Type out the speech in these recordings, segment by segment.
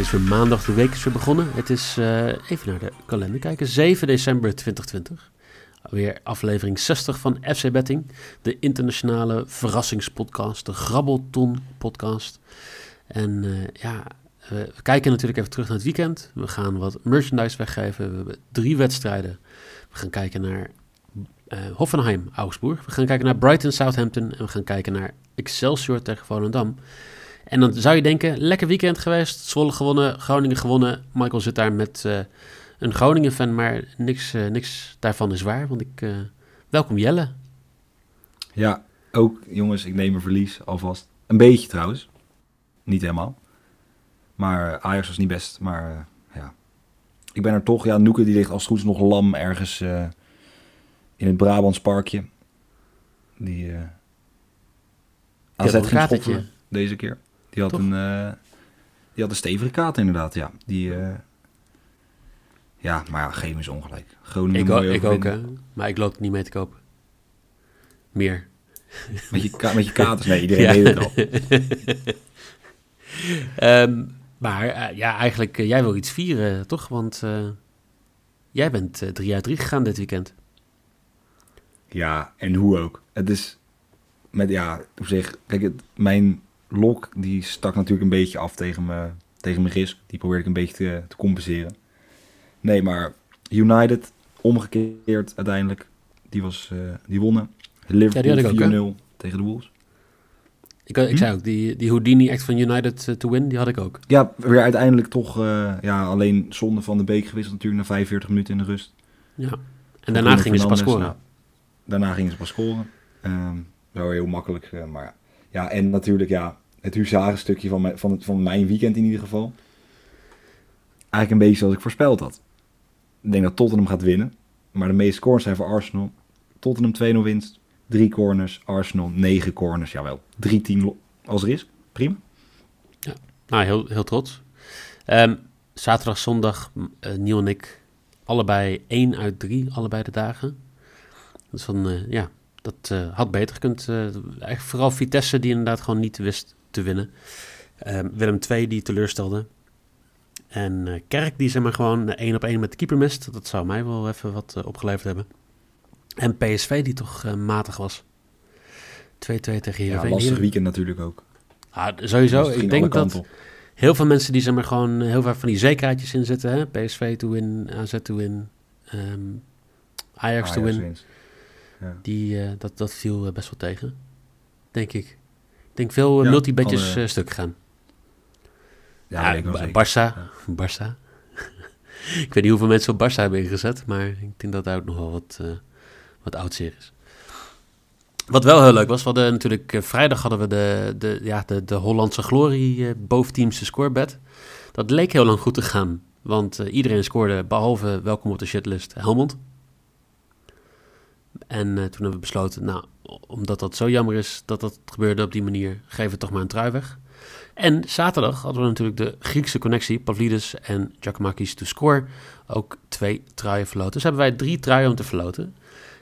is weer maandag, de week is weer begonnen. Het is, uh, even naar de kalender kijken, 7 december 2020. Weer aflevering 60 van FC Betting, de internationale verrassingspodcast, de Grabbelton podcast. En uh, ja, we kijken natuurlijk even terug naar het weekend. We gaan wat merchandise weggeven. We hebben drie wedstrijden. We gaan kijken naar uh, Hoffenheim, Augsburg. We gaan kijken naar Brighton, Southampton. En we gaan kijken naar Excelsior tegen Volendam. En dan zou je denken, lekker weekend geweest. Zwolle gewonnen, Groningen gewonnen. Michael zit daar met uh, een Groningen-fan, maar niks, uh, niks daarvan is waar. Want ik... Uh, welkom Jelle. Ja, ook jongens, ik neem een verlies alvast. Een beetje trouwens. Niet helemaal. Maar Ajax was niet best, maar ja. Ik ben er toch, ja, Noeke die ligt als het goed is nog lam ergens in het Brabants parkje. Die... AZ ging schoppen deze keer. Die had, een, uh, die had een stevige kaart inderdaad, ja. Die, uh, ja, maar ja, chemisch ongelijk. Groningen ik, ook, ik ook, hè. Maar ik loop niet mee te kopen. Meer. Met je, met je katers? Nee, iedereen weet het al. um, maar uh, ja, eigenlijk, jij wil iets vieren, toch? Want jij bent drie uit drie gegaan dit weekend. Ja, en hoe ook. Het is met, ja, op zich, kijk, het, mijn Lok die stak natuurlijk een beetje af tegen, me, tegen mijn risk. Die probeerde ik een beetje te, te compenseren. Nee, maar United omgekeerd uiteindelijk. Die, was, uh, die wonnen. Liverpool 4-0 tegen de Wolves. Ik, ik hm? zei ook, die, die Houdini act van United uh, to win, die had ik ook. Ja, weer uiteindelijk toch, uh, ja, alleen zonde van de beek gewisseld natuurlijk na 45 minuten in de rust. Ja, en daarna gingen ze pas scoren. Nou, daarna gingen ze pas scoren. Um, wel heel makkelijk, maar ja, en natuurlijk, ja, het huzarenstukje van van, van mijn weekend in ieder geval. Eigenlijk een beetje zoals ik voorspeld had. Ik denk dat Tottenham gaat winnen. Maar de meeste corners zijn voor Arsenal. Tottenham 2-0 winst. Drie corners. Arsenal 9 corners. Jawel. 3-10 als er is. Prima. Ja, nou, heel, heel trots. Um, zaterdag, zondag, uh, en ik allebei 1 uit 3, allebei de dagen. Dus van, uh, ja, dat uh, had beter gekund. Uh, eigenlijk vooral Vitesse die inderdaad gewoon niet wist te winnen. Uh, Willem II die teleurstelde. En uh, Kerk die zeg maar gewoon één op één met de keeper mist. Dat zou mij wel even wat opgeleverd hebben. En PSV die toch matig was. 2-2 tegen Heerenveen. Ja, lastig weekend natuurlijk ook. Ah, sowieso. Ik denk dat heel veel mensen die zeg maar gewoon heel veel van die zekerheidjes inzetten. Hè? PSV to win, AZ to win, um, Ajax, Ajax to win. Wins. Ja. Die, uh, dat, dat viel uh, best wel tegen, denk ik. Ik denk veel uh, ja, multibetjes alle... stuk gaan. Ja, ja Barça. Barça. ik weet niet hoeveel mensen op Barça hebben ingezet, maar ik denk dat daar ook nog wel wat, wat oud is. Wat wel heel leuk was, we hadden natuurlijk vrijdag hadden we de, de, ja, de, de Hollandse glorie boventeamse scorebed. Dat leek heel lang goed te gaan, want iedereen scoorde behalve welkom op de shitlist Helmond. En uh, toen hebben we besloten, nou, omdat dat zo jammer is dat dat gebeurde op die manier, geven we toch maar een trui weg. En zaterdag hadden we natuurlijk de Griekse connectie, Pavlidis en Giacomakis to score, ook twee truien verloten. Dus hebben wij drie truien om te verloten.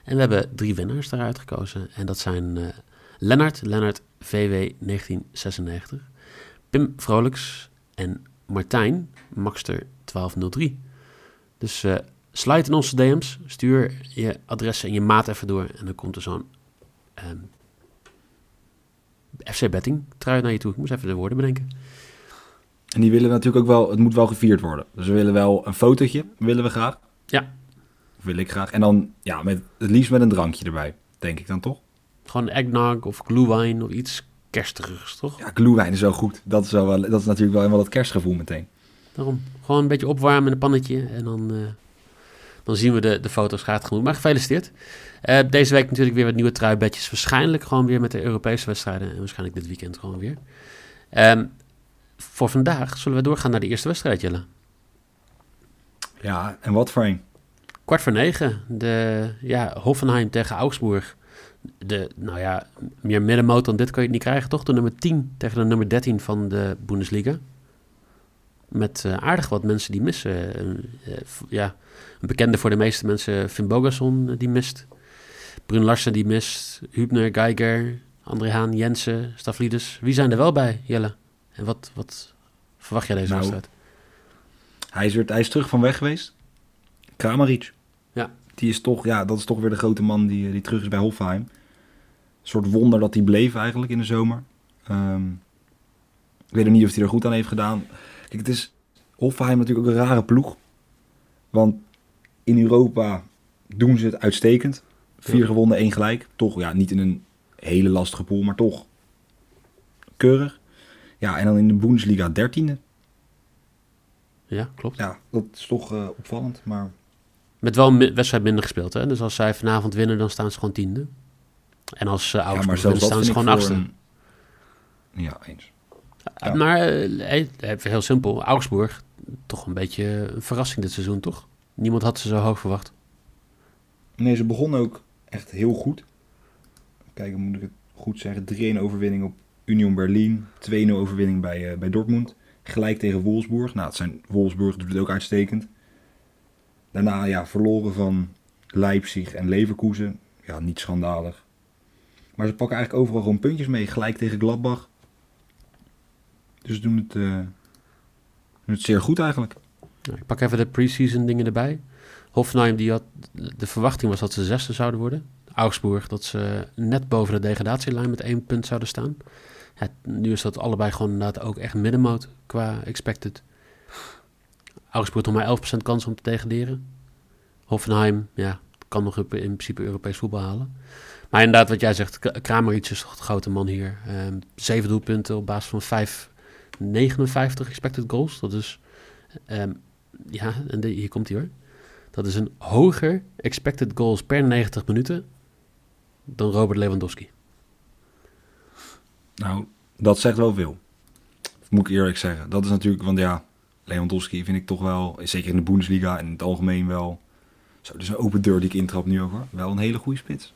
En we hebben drie winnaars daaruit gekozen. En dat zijn uh, Lennart, Lennart VW 1996, Pim Vrolijks en Martijn, Maxter 1203. Dus uh, Sluit in onze DM's. Stuur je adres en je maat even door. En dan komt er zo'n um, ehm, FC Betting trui naar je toe. Ik moest even de woorden bedenken. En die willen natuurlijk ook wel, het moet wel gevierd worden. Dus we willen wel een fotootje, willen we graag. Ja. Wil ik graag. En dan, ja, met, het liefst met een drankje erbij, denk ik dan toch? Gewoon eggnog of glühwein of iets kerstigers, toch? Ja, glühwein is wel goed. Dat is, wel, dat is natuurlijk wel helemaal dat kerstgevoel meteen. Daarom. Gewoon een beetje opwarmen in een pannetje en dan... Uh, dan zien we de, de foto's gaat genoeg. Maar gefeliciteerd. Uh, deze week natuurlijk weer wat nieuwe truibedjes. Waarschijnlijk gewoon weer met de Europese wedstrijden. En waarschijnlijk dit weekend gewoon weer. Um, voor vandaag zullen we doorgaan naar de eerste wedstrijd, Jelle. Ja, en wat voor een? Kwart voor negen. De, ja, Hoffenheim tegen Augsburg. De, nou ja, meer middenmoot dan dit kan je niet krijgen, toch? De nummer 10 tegen de nummer 13 van de Bundesliga. Met uh, aardig wat mensen die missen. Uh, ja, een bekende voor de meeste mensen, Finn Bogason, die mist. Brun Larsen, die mist. Hübner, Geiger, André Haan, Jensen, Staflides. Wie zijn er wel bij, Jelle? En wat, wat verwacht jij deze nou, wedstrijd? Hij is, weer, hij is terug van weg geweest. Kramaric. Ja. Die is toch, ja, dat is toch weer de grote man die, die terug is bij Hofheim. Een soort wonder dat hij bleef eigenlijk in de zomer. Um, ik weet niet of hij er goed aan heeft gedaan. Kijk, het is Hofheim natuurlijk ook een rare ploeg. Want in Europa doen ze het uitstekend. Vier gewonnen, één gelijk. Toch, ja, niet in een hele lastige pool, maar toch keurig. Ja, en dan in de Bundesliga dertiende. Ja, klopt. Ja, dat is toch uh, opvallend, maar... Met wel een wedstrijd minder gespeeld, hè? Dus als zij vanavond winnen, dan staan ze gewoon tiende. En als uh, Augsburg ja, winnen, staan ze gewoon achtste. Een... Ja, eens. Ja. Maar uh, heel simpel, Augsburg, toch een beetje een verrassing dit seizoen, toch? Niemand had ze zo hoog verwacht. Nee, ze begonnen ook echt heel goed. Kijken, moet ik het goed zeggen. 3-1 overwinning op Union Berlin. 2-0 overwinning bij, uh, bij Dortmund. Gelijk tegen Wolfsburg. Nou, het zijn, Wolfsburg doet het ook uitstekend. Daarna ja, verloren van Leipzig en Leverkusen. Ja, niet schandalig. Maar ze pakken eigenlijk overal gewoon puntjes mee. Gelijk tegen Gladbach. Dus doen het, uh, doen het zeer goed eigenlijk. ik pak even de pre-season dingen erbij. Hoffenheim, die had, de verwachting was dat ze zesde zouden worden. Augsburg, dat ze net boven de degradatielijn met één punt zouden staan. Nu is dat allebei gewoon inderdaad ook echt middenmoot qua expected. Augsburg nog maar 11% kans om te degraderen. Hoffenheim, ja, kan nog in principe Europees voetbal halen. Maar inderdaad, wat jij zegt, Kramaric is toch de grote man hier. Um, zeven doelpunten op basis van 5, 59 expected goals. Dat is, um, ja, en de, hier komt hij hoor. Dat is een hoger expected goals per 90 minuten dan Robert Lewandowski. Nou, dat zegt wel veel. Moet ik eerlijk zeggen. Dat is natuurlijk, want ja, Lewandowski vind ik toch wel, zeker in de Bundesliga en in het algemeen wel, zo, dus een open deur die ik intrap nu over, wel een hele goede spits.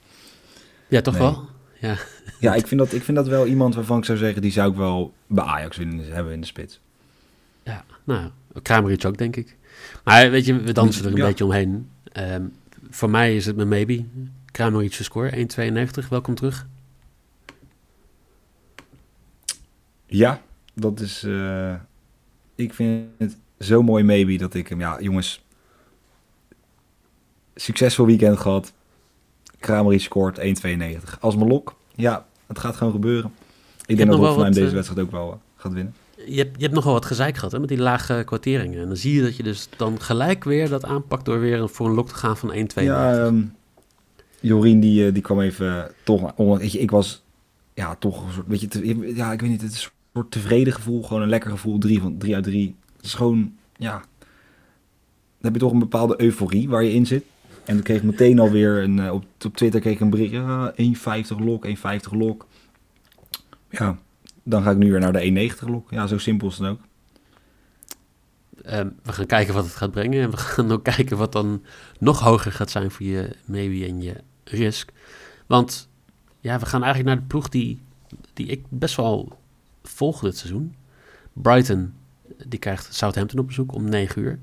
Ja, toch wel? Ja, ja ik, vind dat, ik vind dat wel iemand waarvan ik zou zeggen, die zou ik wel bij Ajax willen hebben in de spits. Ja, nou, Kramaric ook, denk ik. Maar weet je, we dansen er een beetje omheen. Um, voor mij is het mijn maybe. Kramaric score, 1,92. Welkom terug. Ja, dat is... Uh, ik vind het zo mooi maybe dat ik hem... Ja, jongens. Succesvol weekend gehad. Kramaric scoort 1,92. Als mijn lok. Ja, het gaat gewoon gebeuren. Ik denk dat Hoffenheim deze eh, wedstrijd ook wel gaat winnen je hebt, je hebt nogal wat gezeik gehad hè, met die lage kwarteringen. En dan zie je dat je dus dan gelijk weer dat aanpakt door weer voor een lok te gaan van 1, 2. Ja, um, Jorien die, eh, die kwam even toch... Ik was ja, toch een soort... Weet je, ja, ik weet niet, het is een soort tevreden gevoel. Gewoon een lekker gevoel. 3 van drie uit 3. Het is gewoon, ja... Dan heb je toch een bepaalde euforie waar je in zit. En ik kreeg meteen alweer een, uh, op, op Twitter kreeg ik een bericht. Ja, 1,50 lok, 1,50 lok. Ja, dan ga ik nu weer naar de 1,90 lok. Ja, zo simpel is het ook. Ehm, we gaan kijken wat het gaat brengen. En we gaan ook kijken wat dan nog hoger gaat zijn voor je maybe en je risk. Want ja, we gaan eigenlijk naar de ploeg die, die ik best wel volg dit seizoen. Brighton, die krijgt Southampton op bezoek om 9 uur.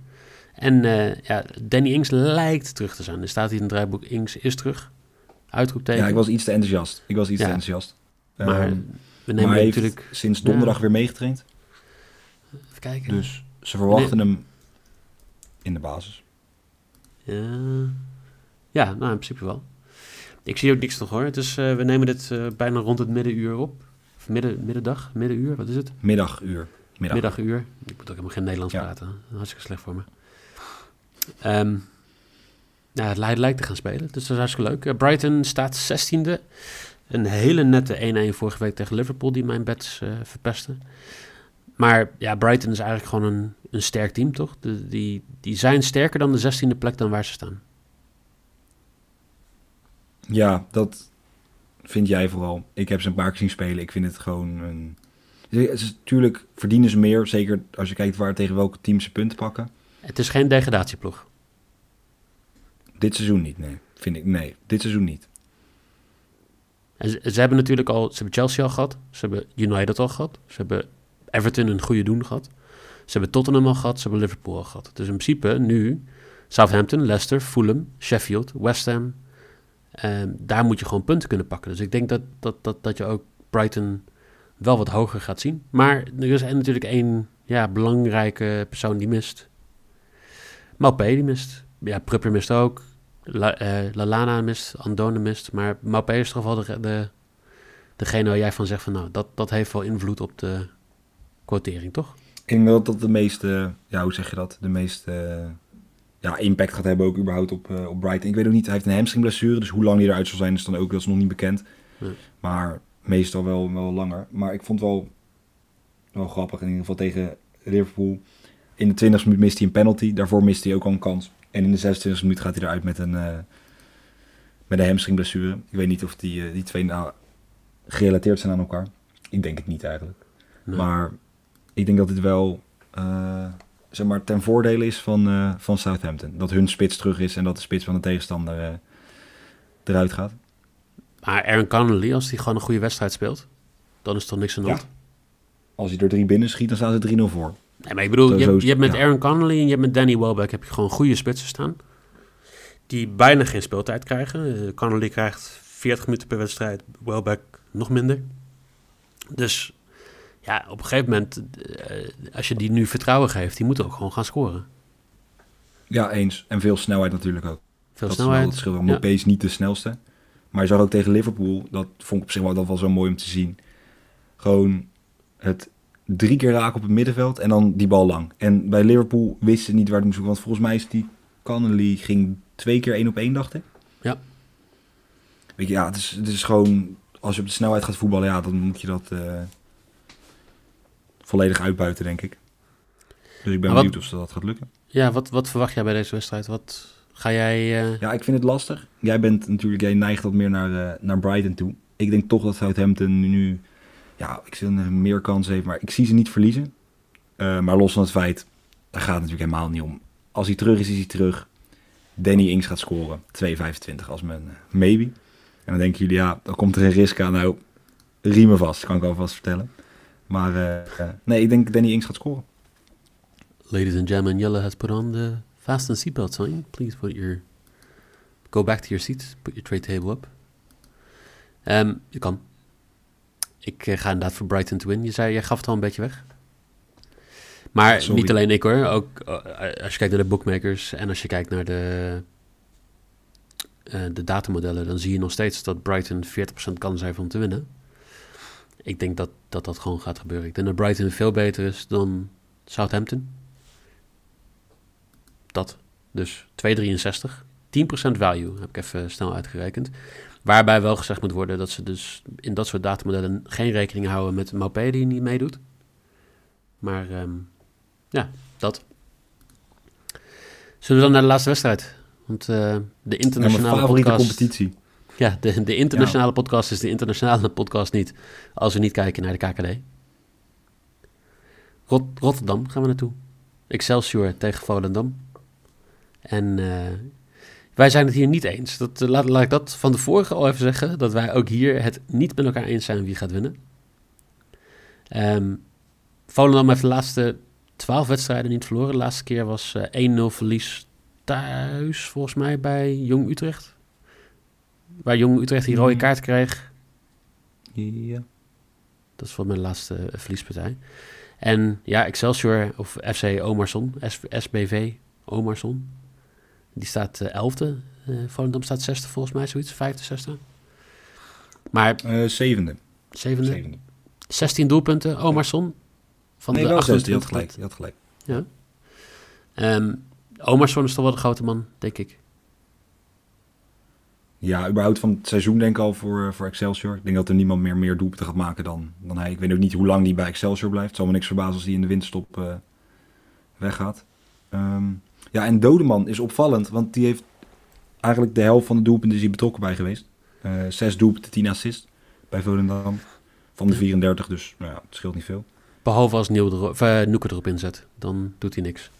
En uh, ja, Danny Ings lijkt terug te zijn. Er staat hier in het draaiboek, Ings is terug. Uitroepteken. Ja, ik was iets te enthousiast. Ik was iets te enthousiast. Maar um, we nemen maar natuurlijk... sinds donderdag weer meegetraind. Even kijken. Dus ze verwachten hem in de basis. Ja. ja, nou in principe wel. Ik zie ook niks nog hoor. Dus uh, we nemen dit uh, bijna rond het middenuur op. Of midden, middendag, middenuur, wat is het? Middaguur. Middag. Middaguur. Ik moet ook helemaal geen Nederlands ja. praten. Hartstikke slecht voor me. Um, het lijkt te gaan spelen, dus dat is hartstikke leuk. Uh, Brighton staat 16e. Een hele nette 1-1 vorige week tegen Liverpool die mijn bets uh. Maar ja, Brighton is eigenlijk gewoon een, een sterk team, toch? Die, die zijn sterker dan de 16e plek dan waar ze staan. Ja, dat vind jij vooral. Ik heb ze een paar keer zien spelen. Ik vind het gewoon een... Natuurlijk verdienen ze meer, zeker als je kijkt waar tegen welke teams ze punten pakken. Het is geen degradatieploeg. Dit seizoen niet, nee. Vind ik, nee. Dit seizoen niet. En ze, hebben natuurlijk al, ze hebben Chelsea al gehad, ze hebben United al gehad, ze hebben Everton een goede doen gehad, ze hebben Tottenham al gehad, ze hebben Liverpool al gehad. Dus in principe nu Southampton, Leicester, Fulham, Sheffield, West Ham, en daar moet je gewoon punten kunnen pakken. Dus ik denk dat, dat, dat, dat je ook Brighton wel wat hoger gaat zien. Maar er is natuurlijk één ja, belangrijke persoon die mist. Maupé die mist. Ja, Prupper mist ook. La, uh, Lalana mist, Andone mist. Maar Maupé is toch wel de, de, degene waar jij van zegt van... nou, dat, dat heeft wel invloed op de quotering, toch? Ik denk dat dat de meeste... Ja, hoe zeg je dat? De meeste... ja, impact gaat hebben ook überhaupt op, uh, op Brighton. Ik weet ook niet, hij heeft een hamstringblessure. Dus hoe lang hij eruit zal zijn is dan ook, dat is nog niet bekend. Maar meestal wel, wel langer. Maar ik vond het wel, wel grappig in ieder geval tegen Liverpool. In de 20 minuut mist hij een penalty. Daarvoor mist hij ook al een kans. En in de 26 minuut gaat hij eruit met een, uh, met een hamstringblessure. Ik weet niet of die, uh, die twee nou gerelateerd zijn aan elkaar. Ik denk het niet eigenlijk. Maar ik denk dat dit wel uh, zeg maar, ten voordele is van, van Southampton. Dat hun spits terug is en dat de spits van de tegenstander eruit gaat. Maar Aaron Connolly, als hij gewoon een goede wedstrijd speelt, dan is er toch niks aan de hand? Als hij er drie binnen schiet, dan staat het 3-0 voor. Nee, maar ik bedoel, je, hebt, je hebt met Aaron Connolly en je hebt met Danny Welbeck heb je gewoon goede spitsen staan. Die bijna geen speeltijd krijgen. Uh, Connolly krijgt 40 minuten per wedstrijd, Welbeck nog minder. Dus ja, op een gegeven moment, uh, als je die nu vertrouwen geeft, die moet ook gewoon gaan scoren. Ja, eens. En veel snelheid natuurlijk ook. Veel dat snelheid. Wel het verschil. Ja. is niet de snelste. Maar je zag ook tegen Liverpool, dat vond ik op zich wel, dat wel zo mooi om te zien. Gewoon het drie keer raken op het middenveld en dan die bal lang. En bij Liverpool wisten ze niet waar het moest Want volgens mij is die Connolly ging twee keer één op één, dacht ik. Ja. Weet je, ja, het is, het is gewoon... Als je op de snelheid gaat voetballen, ja, dan moet je dat uh, volledig uitbuiten, denk ik. Dus ik ben benieuwd of ze dat gaat lukken. Ja, wat, wat verwacht jij bij deze wedstrijd? Wat ga jij... Uh... Ja, ik vind het lastig. Jij bent natuurlijk, jij neigt wat meer naar, uh, naar Brighton toe. Ik denk toch dat Southampton nu ja, ik zie meer kans heeft, maar ik zie ze niet verliezen. Uh, maar los van het feit, daar gaat het natuurlijk helemaal niet om. Als hij terug is, is hij terug. Danny Ings gaat scoren. 2,25 als mijn uh, maybe. En dan denken jullie, ja, dan komt er een risk aan. Nou, riemen vast, kan ik alvast vertellen. Maar uh, nee, ik denk Danny Ings gaat scoren. Ladies and gentlemen, Jelle has put on the fasten seatbelt sign. Please put your... Go back to your seats. Put your tray table up. Um, je kan. Ik eh, ga inderdaad voor Brighton to win. Je zei, jij gaf het al een beetje weg. Maar niet alleen ik hoor. Ook eh, als je kijkt naar de bookmakers en als je kijkt naar de, uh, de datamodellen, dan zie je nog steeds dat Brighton 40% kans heeft om te winnen. Ik denk dat, dat dat gewoon gaat gebeuren. Ik denk dat Brighton veel beter is dan Southampton. Dat. Dus 2,63. 10% value heb ik even snel uitgerekend. Waarbij wel gezegd moet worden dat ze dus in dat soort datamodellen geen rekening houden met Maupé die niet meedoet. Maar um, ja, dat. Zullen we dan naar de laatste wedstrijd? Want uh, de internationale podcast... competitie. Ja, de, de internationale podcast is de internationale podcast niet. Als we niet kijken naar de KKD. Rot Rotterdam gaan we naartoe. Excelsior tegen Volendam. En uh, wij zijn het hier niet eens. Dat, eh, laat, laat ik dat van de vorige al even zeggen. Dat wij ook hier het niet met elkaar eens zijn wie gaat winnen. Um, Volendam heeft de laatste twaalf wedstrijden niet verloren. De laatste keer was uh, eh, 1-0 verlies thuis, volgens mij, bij Jong Utrecht. Waar Jong Utrecht die rode kaart kreeg. Ja. Dat is voor mijn laatste uh, verliespartij. En ja, Excelsior of FC Omarsson, SBV Omarsson. Die staat uh, elfde. Uh, Volendam staat zesde volgens mij, zoiets. Vijfde, zesde. Maar... Uh, zevende. Zevende. zevende. 16 doelpunten. Omarsson. Van nee, de wel zesde. Je had gelijk. Had gelijk. Ja. Um, Omarsson is toch wel de grote man, denk ik. Ja, überhaupt van het seizoen denk ik al voor, voor Excelsior. Ik denk dat er niemand meer, meer doelpunten gaat maken dan, dan hij. Ik weet ook niet hoe lang die bij Excelsior blijft. Het zal me niks verbazen als hij in de winterstop uh, weggaat. Um, ja, en Dodeman is opvallend, want die heeft eigenlijk de helft van de doelpunten is hij betrokken bij geweest. Uh, zes doelpunten, tien assists bij Volendam. Van de 34, dus nou ja, het scheelt niet veel. Behalve als Nieuw erop, uh, Noeke erop inzet, dan doet hij niks.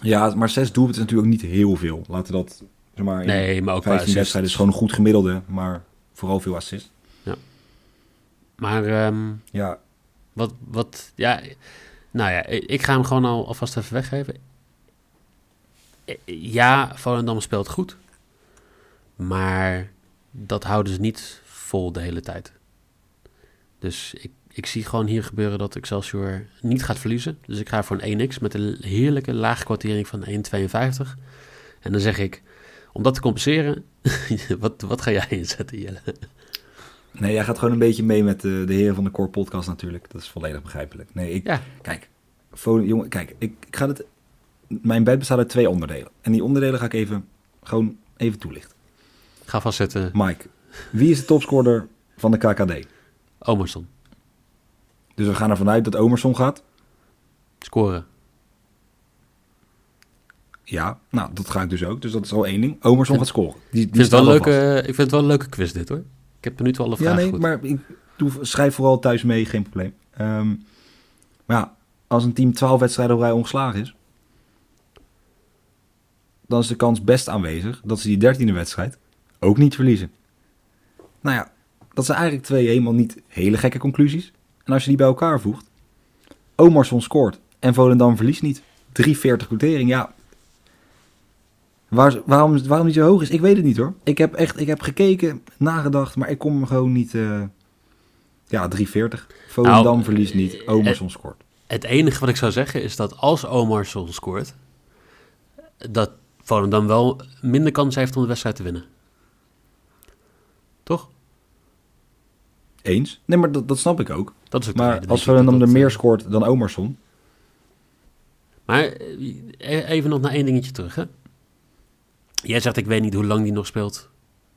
Ja, maar zes doelpunten is natuurlijk ook niet heel veel. Laten we dat, zeg maar, nee, maar ook 15 wedstrijden is gewoon een goed gemiddelde, maar vooral veel assist. Ja. Maar, um, ja. Wat, wat, ja, nou ja, ik ga hem gewoon al alvast even weggeven ja, Volendam speelt goed. Maar dat houden ze niet vol de hele tijd. Dus ik, ik zie gewoon hier gebeuren dat Excelsior niet gaat verliezen. Dus ik ga voor een 1x met een heerlijke lage kwartering van 1,52. En dan zeg ik, om dat te compenseren, wat, wat ga jij inzetten, Jelle? Nee, jij gaat gewoon een beetje mee met de, de heren van de Core Podcast natuurlijk. Dat is volledig begrijpelijk. Nee, ik, ja. kijk, jongen, kijk, ik, ik ga het, mijn bed bestaat uit twee onderdelen. En die onderdelen ga ik even, gewoon even toelichten. Ga vastzetten. Mike, wie is de topscorer van de KKD? Omerson. Dus we gaan ervan uit dat Omerson gaat? Scoren. Ja, nou, dat ga ik dus ook. Dus dat is al één ding. Omerson gaat scoren. Die, die vind wel leuke, ik vind het wel een leuke quiz dit hoor. Ik heb er nu toe alle vragen Ja, nee, maar ik doe, schrijf vooral thuis mee, geen probleem. Um, maar ja, als een team 12 wedstrijden op rij ongeslagen is, dan is de kans best aanwezig dat ze die dertiende wedstrijd ook niet verliezen. Nou ja, dat zijn eigenlijk twee helemaal niet hele gekke conclusies. En als je die bij elkaar voegt, Omarsson scoort en Volendam verliest niet. 340 quotering, ja. Waar, waarom, waarom niet zo hoog is, ik weet het niet hoor. Ik heb echt ik heb gekeken, nagedacht, maar ik kom hem gewoon niet... Uh, ja, 340. Volendam nou, verliest niet, Omarsson scoort. Het enige wat ik zou zeggen is dat als Omarsson scoort, dat Volendam wel minder kans heeft om de wedstrijd te winnen. Toch? Eens. Nee, maar dat, dat snap ik ook. Dat is ook maar als Volendam er meer eh, scoort dan Omarsson... Maar eh, even nog naar één dingetje terug, hè? Jij zegt, ik weet niet hoe lang die nog speelt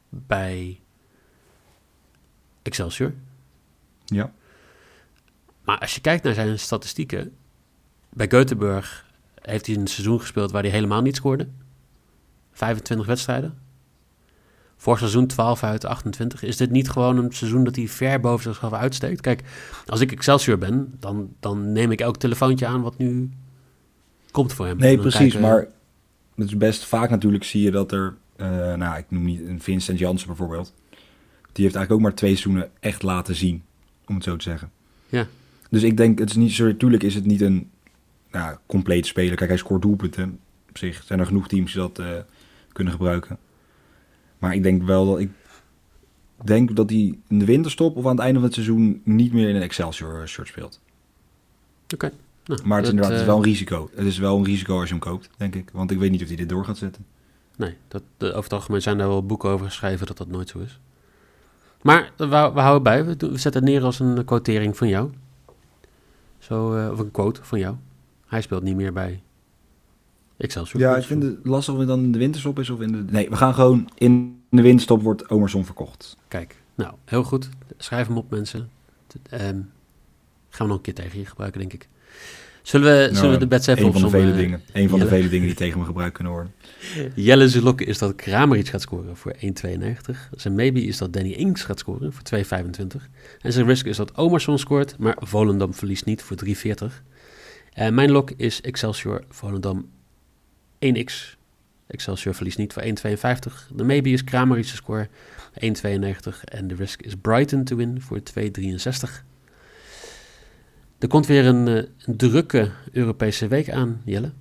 bij Excelsior. Ja. Maar als je kijkt naar zijn statistieken, bij Göteborg heeft hij een seizoen gespeeld waar hij helemaal niet scoorde. 25 wedstrijden. Vorig seizoen 12 uit 28. Is dit niet gewoon een seizoen dat hij ver boven zichzelf uitsteekt? Kijk, als ik Excelsior ben, dan, dan neem ik elk telefoontje aan wat nu komt voor hem. Nee, precies. Maar het is best vaak natuurlijk zie je dat er... Uh, nou, ik noem niet een Vincent Janssen bijvoorbeeld. Die heeft eigenlijk ook maar twee seizoenen echt laten zien. Om het zo te zeggen. Ja. Dus ik denk, het is niet, sorry, natuurlijk is het niet een nou, compleet speler. Kijk, hij scoort doelpunten. Op zich zijn er genoeg teams die dat uh, kunnen gebruiken. Maar ik denk wel dat ik denk dat hij in de winterstop of aan het einde van het seizoen niet meer in een Excelsior shirt speelt. Oké. Nou, maar het is inderdaad het is wel een eh, risico. Het is wel een risico als je hem koopt, denk ik. Want ik weet niet of hij dit door gaat zetten. Nee, dat, over het algemeen zijn daar wel boeken over geschreven dat dat nooit zo is. Maar we, we houden bij. We, we zetten het neer als een quotering van jou. Zo, uh, of een quote van jou. Hij speelt niet meer bij Ja, ik vind het lastig of het dan in de winterstop is of in de... Nee, we gaan gewoon in de winterstop wordt Omerson verkocht. Kijk, nou, heel goed. Schrijf hem op, mensen. Um, gaan we nog een keer tegen je gebruiken, denk ik. Zullen we, nou, zullen we de bets even Een van de vele uh, dingen. Een van de vele dingen die tegen me gebruikt kunnen worden. Jelle Zulok is dat Kramer iets gaat scoren voor 1,92. Zijn maybe is dat Danny Inks gaat scoren voor 2,25. En zijn risk is dat Omerson scoort, maar Volendam verliest niet voor 3,40. En mijn lock is Excelsior Volendam 1x. Excelsior verliest niet voor 1,52. De maybe is score 1,92. En de risk is Brighton to win voor 2,63. Er komt weer een, eh, een, drukke Europese week aan, Jelle.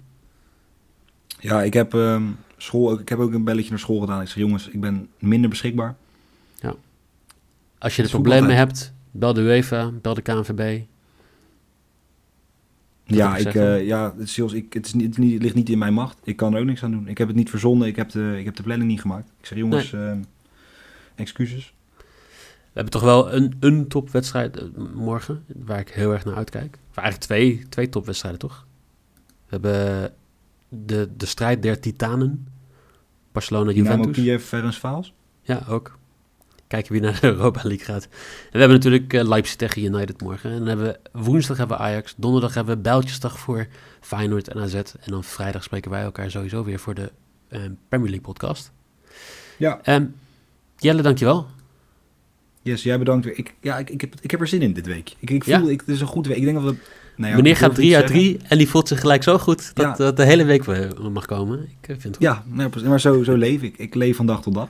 Ja, ik heb, uh, school, ik heb ook een belletje naar school gedaan. Ik zeg, jongens, ik ben minder beschikbaar. Ja. Als je er problemen hebt, bel de UEFA, bel de KNVB. Ja, ik, uh, ja het, is, ik, het, is niet, het ligt niet in mijn macht. Ik kan er ook niks aan doen. Ik heb het niet verzonnen. Ik heb de, ik heb de planning niet gemaakt. Ik zeg, jongens, nee. excuses. We hebben toch wel een, een topwedstrijd eh, morgen, waar ik heel erg naar uitkijk. Of eigenlijk twee, twee topwedstrijden, toch? We hebben de, de strijd der titanen. Barcelona-Juventus. Kiev, Ferencváros? Ja, ook. Kijken wie naar de Europa League gaat. En we hebben natuurlijk uh, Leipzig tegen United morgen. En dan hebben we, woensdag hebben we Ajax. Donderdag hebben we Bijltjesdag voor Feyenoord en AZ. En dan vrijdag spreken wij elkaar sowieso weer voor de uh, Premier League podcast. Ja. Um, Jelle, dankjewel. Yes, jij bedankt weer. Ik, ja, ik, ik, heb, ik heb er zin in dit week. Ik, ik voel, ik, het is een goed week. Ik denk dat we... Nou ja, Meneer gaat 3 uit 3 en die voelt zich gelijk zo goed dat, dat de hele week mag komen. Ik eh, vind het goed. Ja, nou, maar zo, zo leef ik. Ik leef van dag tot dag.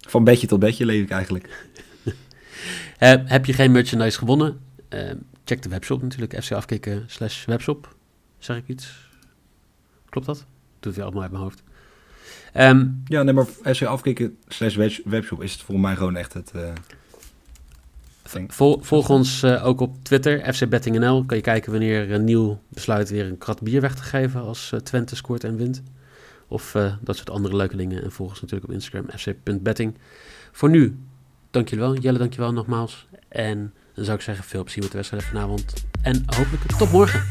Van bedje tot bedje leef ik eigenlijk. uh, heb je geen merchandise gewonnen? Uh, check de webshop natuurlijk. FC Afkikken slash webshop. Zeg ik iets? Klopt dat? Doet hij allemaal uit mijn hoofd. Um, ja, nee, maar FC Afkikken slash webshop is het voor mij gewoon echt het... Uh, volg ons ook op Twitter, FC Betting Kan je kijken wanneer een nieuw besluit weer een krat bier weg te geven als Twente scoort en wint. Of dat soort andere leuke dingen. En volg ons natuurlijk op Instagram, fc.betting. Voor nu, dankjewel. Jelle, dankjewel nogmaals. En dan zou ik zeggen, veel plezier met de wedstrijd vanavond. En hopelijk tot morgen.